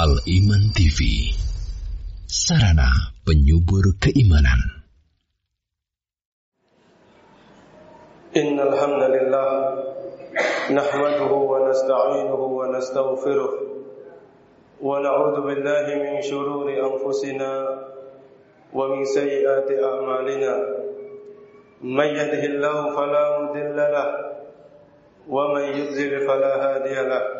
Al Iman TV Sarana penyubur keimanan Innal hamdalillah nahmaduhu wa nasta'inuhu wa nastaghfiruh wa na'udzu billahi min shururi anfusina wa min sayyiati a'malina man yahdihillahu fala mudilla lahu wa man yudlil fala hadiya lahu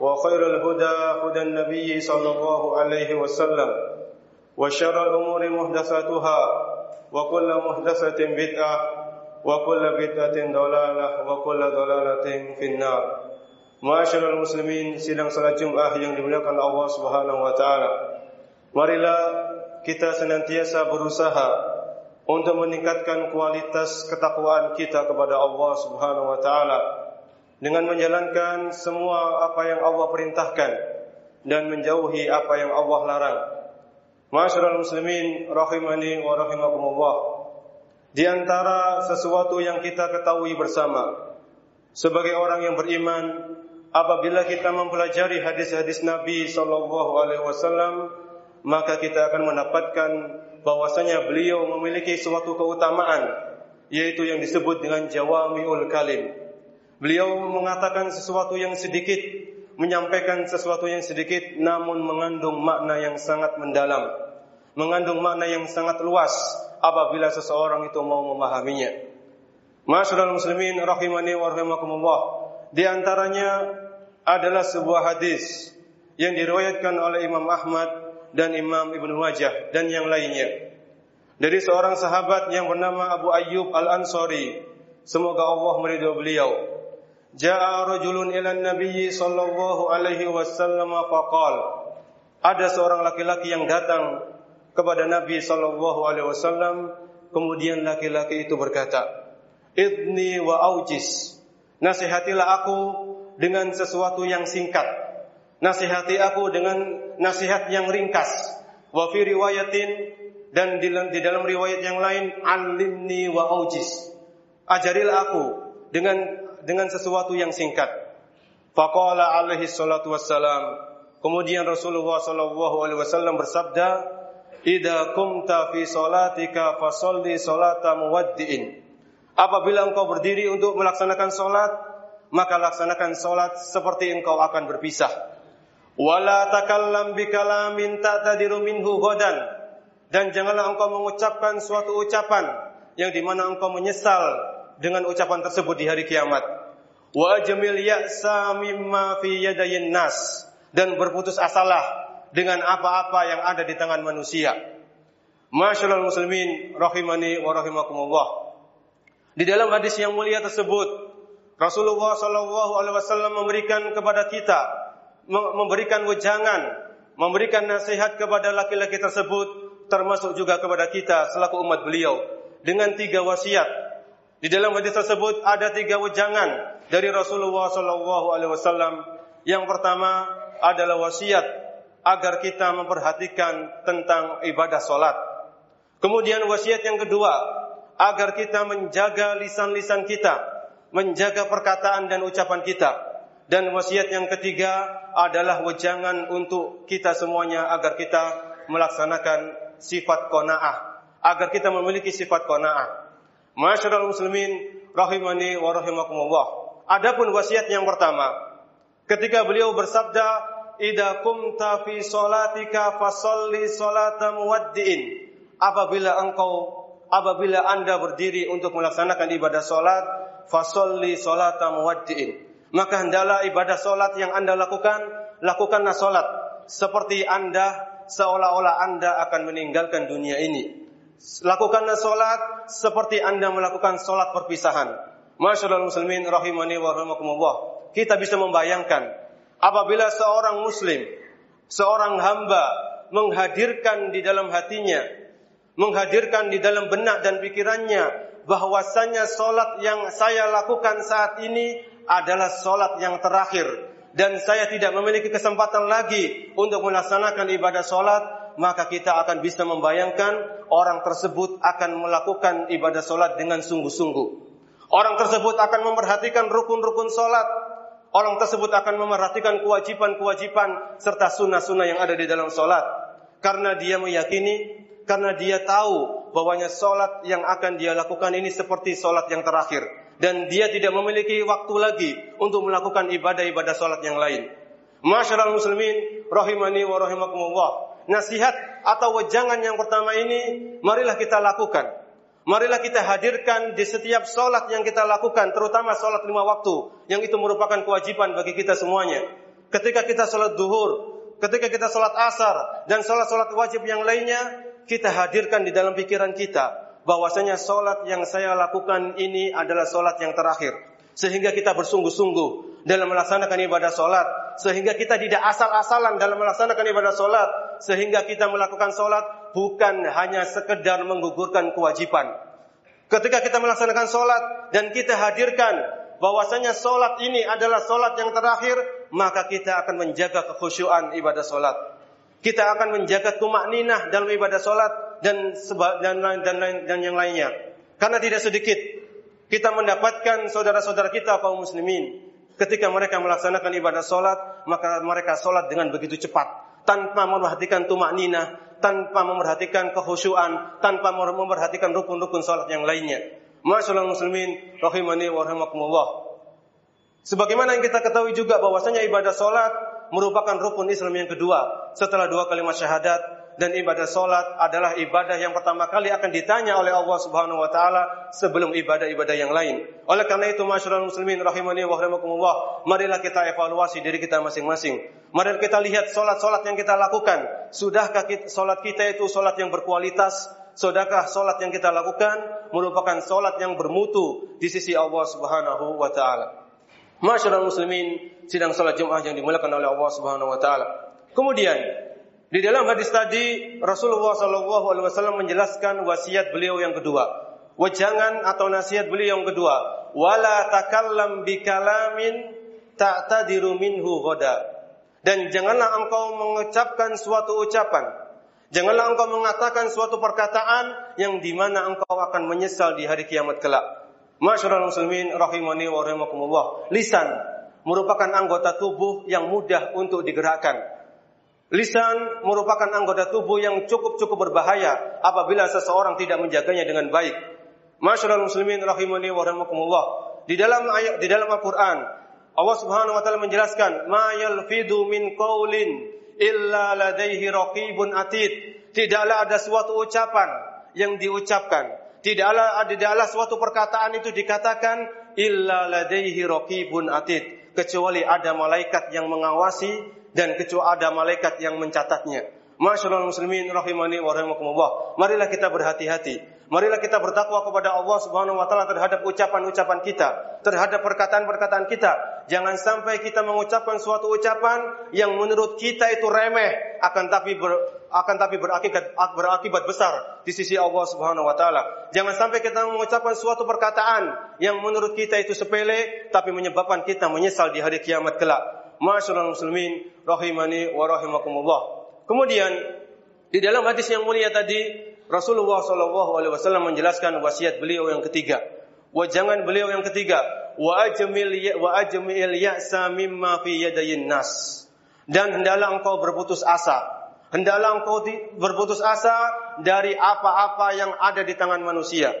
وخير الهدى هدى النبي صلى الله عليه وسلم وشر الأمور محدثاتها وكل محدثة بدعة وكل بدعة ضلالة وكل ضلالة في النار Masyaallah muslimin sidang salat Jumat yang dimuliakan Allah Subhanahu wa taala. Marilah kita senantiasa berusaha untuk meningkatkan kualitas ketakwaan kita kepada Allah Subhanahu wa taala dengan menjalankan semua apa yang Allah perintahkan dan menjauhi apa yang Allah larang. Masyarul muslimin rahimani wa rahimakumullah. Di antara sesuatu yang kita ketahui bersama sebagai orang yang beriman apabila kita mempelajari hadis-hadis Nabi sallallahu alaihi wasallam maka kita akan mendapatkan bahwasanya beliau memiliki suatu keutamaan yaitu yang disebut dengan jawamiul kalim. Beliau mengatakan sesuatu yang sedikit, menyampaikan sesuatu yang sedikit namun mengandung makna yang sangat mendalam, mengandung makna yang sangat luas apabila seseorang itu mau memahaminya. Masyaallah muslimin rahimani wa rahimakumullah. Di antaranya adalah sebuah hadis yang diriwayatkan oleh Imam Ahmad dan Imam Ibnu Majah dan yang lainnya. Dari seorang sahabat yang bernama Abu Ayyub Al-Ansari. Semoga Allah meridho beliau. Ja'a rajulun ila Nabi sallallahu alaihi wasallam faqal. Ada seorang laki-laki yang datang kepada Nabi sallallahu alaihi wasallam kemudian laki-laki itu berkata Idni wa aujis Nasihatilah aku dengan sesuatu yang singkat. Nasihati aku dengan nasihat yang ringkas. Wa fi riwayatin dan di, di dalam riwayat yang lain alimni wa aujis Ajarilah aku dengan dengan sesuatu yang singkat. Faqala alaihi salatu wassalam. Kemudian Rasulullah sallallahu alaihi wasallam bersabda, "Idza kumta fi salatika fasalli salata muwaddi'in." Apabila engkau berdiri untuk melaksanakan salat, maka laksanakan salat seperti engkau akan berpisah. Wala takallam bikalamin ta'tadiru minhu ghadan. Dan janganlah engkau mengucapkan suatu ucapan yang di mana engkau menyesal dengan ucapan tersebut di hari kiamat. Wa ajmil ya'sa mimma fi yadayin nas dan berputus asalah dengan apa-apa yang ada di tangan manusia. Masyaallah muslimin rahimani wa rahimakumullah. Di dalam hadis yang mulia tersebut Rasulullah sallallahu alaihi wasallam memberikan kepada kita memberikan wejangan, memberikan nasihat kepada laki-laki tersebut termasuk juga kepada kita selaku umat beliau dengan tiga wasiat di dalam hadis tersebut ada tiga wejangan dari Rasulullah Sallallahu Alaihi Wasallam. Yang pertama adalah wasiat agar kita memperhatikan tentang ibadah solat. Kemudian wasiat yang kedua agar kita menjaga lisan-lisan kita, menjaga perkataan dan ucapan kita. Dan wasiat yang ketiga adalah wejangan untuk kita semuanya agar kita melaksanakan sifat kona'ah. Agar kita memiliki sifat kona'ah. Masyarul muslimin rahimani wa rahimakumullah. Adapun wasiat yang pertama, ketika beliau bersabda, "Idza kumta fi salatika fasalli salata muwaddi'in." apabila engkau apabila Anda berdiri untuk melaksanakan ibadah salat, fasolli salata muwaddi'in. Maka hendaklah ibadah salat yang Anda lakukan, lakukanlah salat seperti Anda seolah-olah Anda akan meninggalkan dunia ini. Lakukanlah salat seperti Anda melakukan salat perpisahan. Masyaallah muslimin rahimani wa rahimakumullah. Kita bisa membayangkan apabila seorang muslim, seorang hamba menghadirkan di dalam hatinya menghadirkan di dalam benak dan pikirannya bahwasanya solat yang saya lakukan saat ini adalah solat yang terakhir dan saya tidak memiliki kesempatan lagi untuk melaksanakan ibadah solat maka kita akan bisa membayangkan orang tersebut akan melakukan ibadah solat dengan sungguh-sungguh orang tersebut akan memperhatikan rukun-rukun solat orang tersebut akan memperhatikan kewajiban-kewajiban serta sunnah-sunnah yang ada di dalam solat karena dia meyakini karena dia tahu bahwanya solat yang akan dia lakukan ini seperti solat yang terakhir dan dia tidak memiliki waktu lagi untuk melakukan ibadah-ibadah solat yang lain. Masyarakat muslimin rahimani wa rahimakumullah. Nasihat atau wejangan yang pertama ini marilah kita lakukan. Marilah kita hadirkan di setiap solat yang kita lakukan, terutama solat lima waktu, yang itu merupakan kewajiban bagi kita semuanya. Ketika kita solat duhur, ketika kita solat asar, dan solat-solat wajib yang lainnya, kita hadirkan di dalam pikiran kita bahwasanya solat yang saya lakukan ini adalah solat yang terakhir. Sehingga kita bersungguh-sungguh dalam melaksanakan ibadah solat. Sehingga kita tidak asal-asalan dalam melaksanakan ibadah solat. Sehingga kita melakukan solat bukan hanya sekedar menggugurkan kewajiban. Ketika kita melaksanakan solat dan kita hadirkan bahwasanya solat ini adalah solat yang terakhir, maka kita akan menjaga kekhusyuan ibadah solat kita akan menjaga tumak ninah dalam ibadah solat dan dan dan dan yang lainnya. Karena tidak sedikit kita mendapatkan saudara-saudara kita kaum muslimin ketika mereka melaksanakan ibadah solat maka mereka solat dengan begitu cepat tanpa memperhatikan tumak ninah, tanpa memperhatikan kehusuan, tanpa memperhatikan rukun-rukun solat yang lainnya. Masyaallah muslimin rahimani wa rahimakumullah. Sebagaimana yang kita ketahui juga bahwasanya ibadah solat merupakan rukun Islam yang kedua setelah dua kalimat syahadat dan ibadah solat adalah ibadah yang pertama kali akan ditanya oleh Allah Subhanahu wa taala sebelum ibadah-ibadah yang lain. Oleh karena itu masyarakat muslimin rahimani wa rahimakumullah, marilah kita evaluasi diri kita masing-masing. Mari kita lihat solat-solat yang kita lakukan. Sudahkah solat kita itu solat yang berkualitas? Sudahkah solat yang kita lakukan merupakan solat yang bermutu di sisi Allah Subhanahu wa taala? Masyarakat muslimin sidang salat Jumat yang dimuliakan oleh Allah Subhanahu wa taala. Kemudian di dalam hadis tadi Rasulullah sallallahu alaihi wasallam menjelaskan wasiat beliau yang kedua. Wajangan atau nasihat beliau yang kedua, wala takallam bikalamin ta'tadiru minhu ghoda. Dan janganlah engkau mengucapkan suatu ucapan Janganlah engkau mengatakan suatu perkataan yang di mana engkau akan menyesal di hari kiamat kelak. Masyarul muslimin rahimani wa rahimakumullah. Lisan merupakan anggota tubuh yang mudah untuk digerakkan. Lisan merupakan anggota tubuh yang cukup-cukup berbahaya apabila seseorang tidak menjaganya dengan baik. Masyarul muslimin rahimani wa rahimakumullah. Di dalam ayat di dalam Al-Qur'an Allah Subhanahu wa taala menjelaskan, "Ma yalfidu min qaulin illa ladaihi raqibun atid." Tidaklah ada suatu ucapan yang diucapkan Tidaklah tidaklah suatu perkataan itu dikatakan illa ladaihi raqibun atid kecuali ada malaikat yang mengawasi dan kecuali ada malaikat yang mencatatnya. Masyaallah muslimin rahimani wa rahimakumullah. Marilah kita berhati-hati Marilah kita bertakwa kepada Allah Subhanahu wa taala terhadap ucapan-ucapan kita, terhadap perkataan-perkataan kita. Jangan sampai kita mengucapkan suatu ucapan yang menurut kita itu remeh, akan tapi ber, akan tapi berakibat berakibat besar di sisi Allah Subhanahu wa taala. Jangan sampai kita mengucapkan suatu perkataan yang menurut kita itu sepele tapi menyebabkan kita menyesal di hari kiamat kelak. Masyaallah muslimin rahimani wa rahimakumullah. Kemudian di dalam hadis yang mulia tadi Rasulullah Shallallahu Alaihi Wasallam menjelaskan wasiat beliau yang ketiga. Wajangan beliau yang ketiga. Wa ajmil ya, wa ajmil ya'sa mimma fi yadayin nas. Dan hendaklah engkau berputus asa. Hendaklah engkau berputus asa dari apa-apa yang ada di tangan manusia.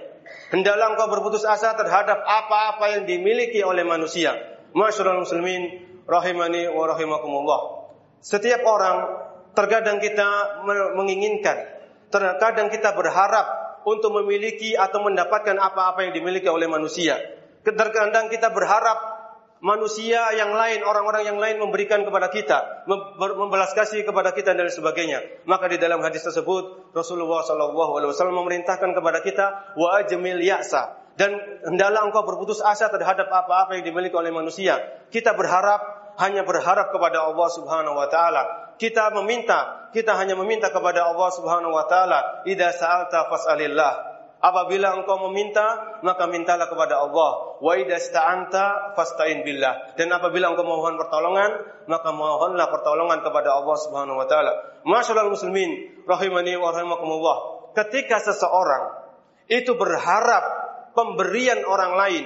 Hendaklah engkau berputus asa terhadap apa-apa yang dimiliki oleh manusia. Masyarul muslimin rahimani wa rahimakumullah. Setiap orang terkadang kita menginginkan Terkadang kita berharap untuk memiliki atau mendapatkan apa-apa yang dimiliki oleh manusia. Terkadang kita berharap manusia yang lain, orang-orang yang lain memberikan kepada kita, membalas kasih kepada kita dan sebagainya. Maka di dalam hadis tersebut Rasulullah Shallallahu Alaihi Wasallam memerintahkan kepada kita wa ajmil ya'sa dan hendaklah engkau berputus asa terhadap apa-apa yang dimiliki oleh manusia. Kita berharap hanya berharap kepada Allah Subhanahu wa taala. Kita meminta, kita hanya meminta kepada Allah Subhanahu wa taala, "Idza sa'alta fas'alillah." Apabila engkau meminta, maka mintalah kepada Allah. Wa idza sta'anta fasta'in billah. Dan apabila engkau mohon pertolongan, maka mohonlah pertolongan kepada Allah Subhanahu wa taala. Masyaallah muslimin rahimani wa rahimakumullah. Ketika seseorang itu berharap pemberian orang lain,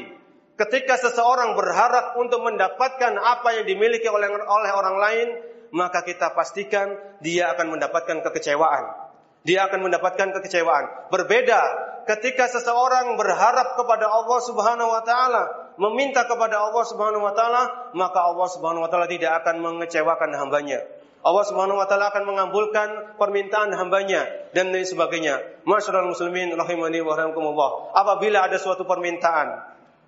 ketika seseorang berharap untuk mendapatkan apa yang dimiliki oleh oleh orang lain, maka kita pastikan dia akan mendapatkan kekecewaan. Dia akan mendapatkan kekecewaan. Berbeda ketika seseorang berharap kepada Allah Subhanahu wa taala, meminta kepada Allah Subhanahu wa taala, maka Allah Subhanahu wa taala tidak akan mengecewakan hambanya. Allah Subhanahu wa taala akan mengabulkan permintaan hambanya dan lain sebagainya. Masyaallah muslimin rahimani wa rahimakumullah. Apabila ada suatu permintaan,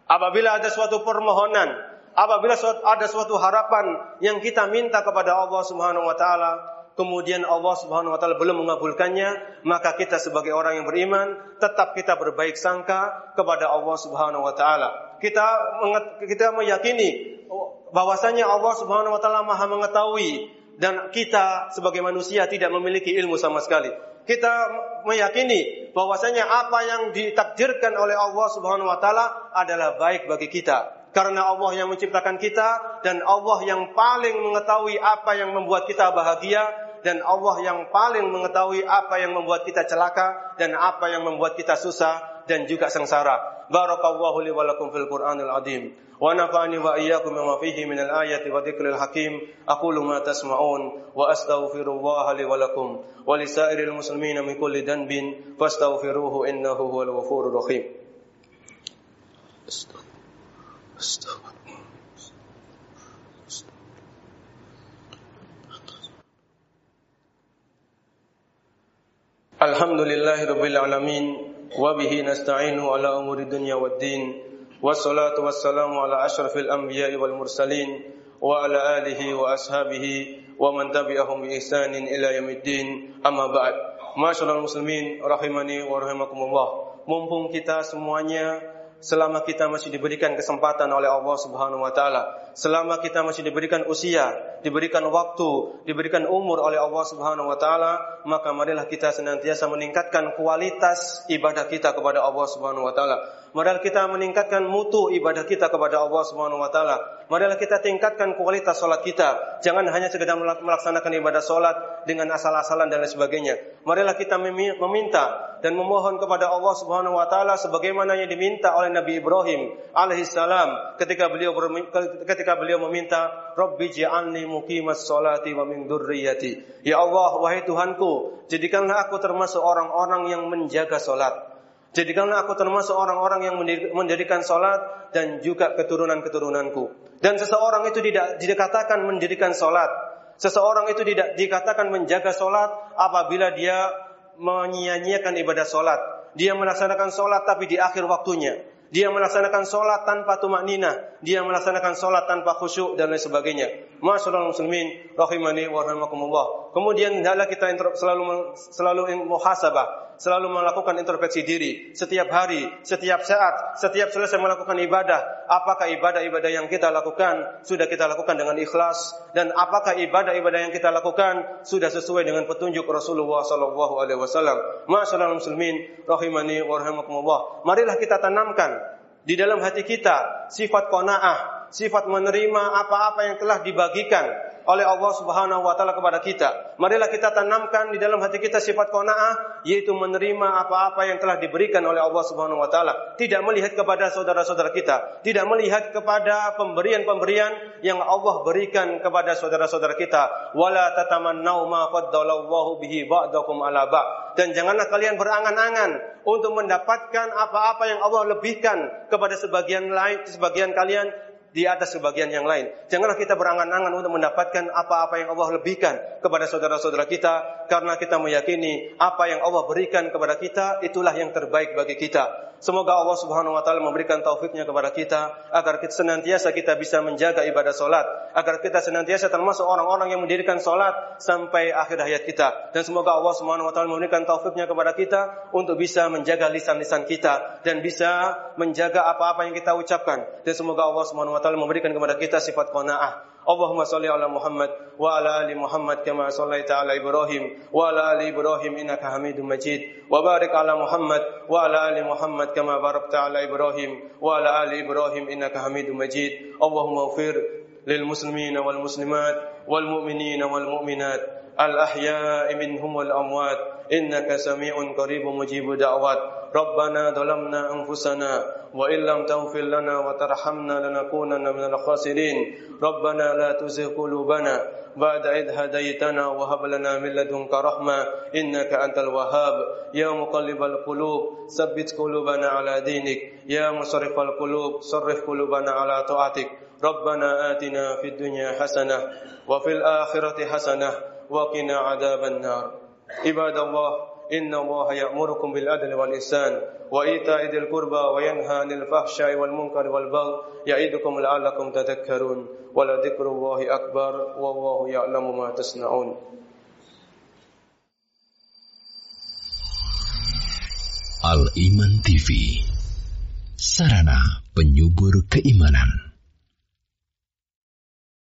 apabila ada suatu permohonan, apabila ada suatu harapan yang kita minta kepada Allah Subhanahu wa taala, kemudian Allah Subhanahu wa taala belum mengabulkannya, maka kita sebagai orang yang beriman tetap kita berbaik sangka kepada Allah Subhanahu wa taala. Kita kita meyakini bahwasanya Allah Subhanahu wa taala Maha mengetahui dan kita sebagai manusia tidak memiliki ilmu sama sekali. Kita meyakini bahwasanya apa yang ditakdirkan oleh Allah Subhanahu wa taala adalah baik bagi kita karena Allah yang menciptakan kita dan Allah yang paling mengetahui apa yang membuat kita bahagia dan Allah yang paling mengetahui apa yang membuat kita celaka dan apa yang membuat kita susah dan juga sengsara. Barakallahu li wa lakum fil Qur'anil azim. Wa nafa'ani wa iyyakum bima fihi min al-ayati wa dhikril hakim. Aqulu ma tasma'un wa astaghfirullah li wa lakum wa li sa'iril muslimin min kulli dhanbin fastaghfiruhu innahu huwal ghafurur rahim. Astaghfirullah. Alhamdulillahi Rabbil Alamin Wa bihi nasta'inu ala umuri dunya wad din Wassalatu wassalamu ala ashrafil anbiya'i wal mursalin Wa ala alihi wa ashabihi Wa man tabi'ahum bi ihsanin ila yamiddin Amma ba'd Masyarakat muslimin Rahimani wa rahimakumullah Mumpung kita semuanya selama kita masih diberikan kesempatan oleh Allah Subhanahu wa taala, selama kita masih diberikan usia, diberikan waktu, diberikan umur oleh Allah Subhanahu wa taala, maka marilah kita senantiasa meningkatkan kualitas ibadah kita kepada Allah Subhanahu wa taala. Marilah kita meningkatkan mutu ibadah kita kepada Allah Subhanahu wa taala. Marilah kita tingkatkan kualitas salat kita. Jangan hanya sekedar melaksanakan ibadah salat dengan asal-asalan dan lain sebagainya. Marilah kita meminta dan memohon kepada Allah Subhanahu wa taala sebagaimana yang diminta oleh Nabi Ibrahim alaihissalam ketika beliau ketika beliau meminta Rabbi muqimas salati wa min dzurriyyati. Ya Allah, wahai Tuhanku, jadikanlah aku termasuk orang-orang yang menjaga salat Jadikanlah aku termasuk orang-orang yang mendirikan sholat dan juga keturunan-keturunanku. Dan seseorang itu tidak dikatakan mendirikan sholat. Seseorang itu tidak dikatakan menjaga sholat apabila dia menyia-nyiakan ibadah sholat. Dia melaksanakan sholat tapi di akhir waktunya. Dia melaksanakan sholat tanpa tumak nina. Dia melaksanakan sholat tanpa khusyuk dan lain sebagainya. Masyaallah muslimin rahimani wa rahimakumullah. Kemudian hendaklah kita selalu selalu muhasabah selalu melakukan introspeksi diri setiap hari, setiap saat, setiap selesai melakukan ibadah. Apakah ibadah-ibadah yang kita lakukan sudah kita lakukan dengan ikhlas dan apakah ibadah-ibadah yang kita lakukan sudah sesuai dengan petunjuk Rasulullah sallallahu alaihi wasallam. Masyaallah muslimin rahimani wa rahimakumullah. Marilah kita tanamkan di dalam hati kita sifat qanaah, sifat menerima apa-apa yang telah dibagikan oleh Allah Subhanahu wa taala kepada kita. Marilah kita tanamkan di dalam hati kita sifat qanaah yaitu menerima apa-apa yang telah diberikan oleh Allah Subhanahu wa taala, tidak melihat kepada saudara-saudara kita, tidak melihat kepada pemberian-pemberian yang Allah berikan kepada saudara-saudara kita. Wala tatamannau ma faddalallahu bihi ba'dakum ala. Dan janganlah kalian berangan-angan untuk mendapatkan apa-apa yang Allah lebihkan kepada sebagian lain sebagian kalian di atas sebagian yang lain. Janganlah kita berangan-angan untuk mendapatkan apa-apa yang Allah lebihkan kepada saudara-saudara kita karena kita meyakini apa yang Allah berikan kepada kita itulah yang terbaik bagi kita. Semoga Allah Subhanahu wa taala memberikan taufiknya kepada kita agar kita senantiasa kita bisa menjaga ibadah salat, agar kita senantiasa termasuk orang-orang yang mendirikan salat sampai akhir hayat kita. Dan semoga Allah Subhanahu wa taala memberikan taufiknya kepada kita untuk bisa menjaga lisan-lisan kita dan bisa menjaga apa-apa yang kita ucapkan. Dan semoga Allah Subhanahu wa wa taala memberikan kepada kita sifat qanaah. Allahumma salli ala Muhammad wa ala ali Muhammad kama sallaita ala Ibrahim wa ala ali Ibrahim innaka Hamidum Majid. Wa barik ala Muhammad wa ala ali Muhammad kama barakta ala Ibrahim wa ala ali Ibrahim innaka Hamidum Majid. Allahumma ighfir للمسلمين والمسلمات والمؤمنين والمؤمنات الأحياء منهم والأموات إنك سميع قريب مجيب دعوات ربنا ظلمنا أنفسنا وإن لم تغفر لنا وترحمنا لنكونن من الخاسرين. ربنا لا تزغ قلوبنا بعد إذ هديتنا وهب لنا من لدنك رحمة إنك أنت الوهاب. يا مقلب القلوب ثبت قلوبنا على دينك. يا مصرف القلوب صرف قلوبنا على طاعتك. ربنا آتنا في الدنيا حسنة وفي الآخرة حسنة وقنا عذاب النار. عباد الله إن الله يأمركم بالعدل والإحسان وإيتاء ذي القربى وينهى عن الفحشاء والمنكر والبغي يعظكم لعلكم تذكرون ولذكر الله أكبر والله يعلم ما تصنعون Al Iman TV Sarana penyubur keimanan.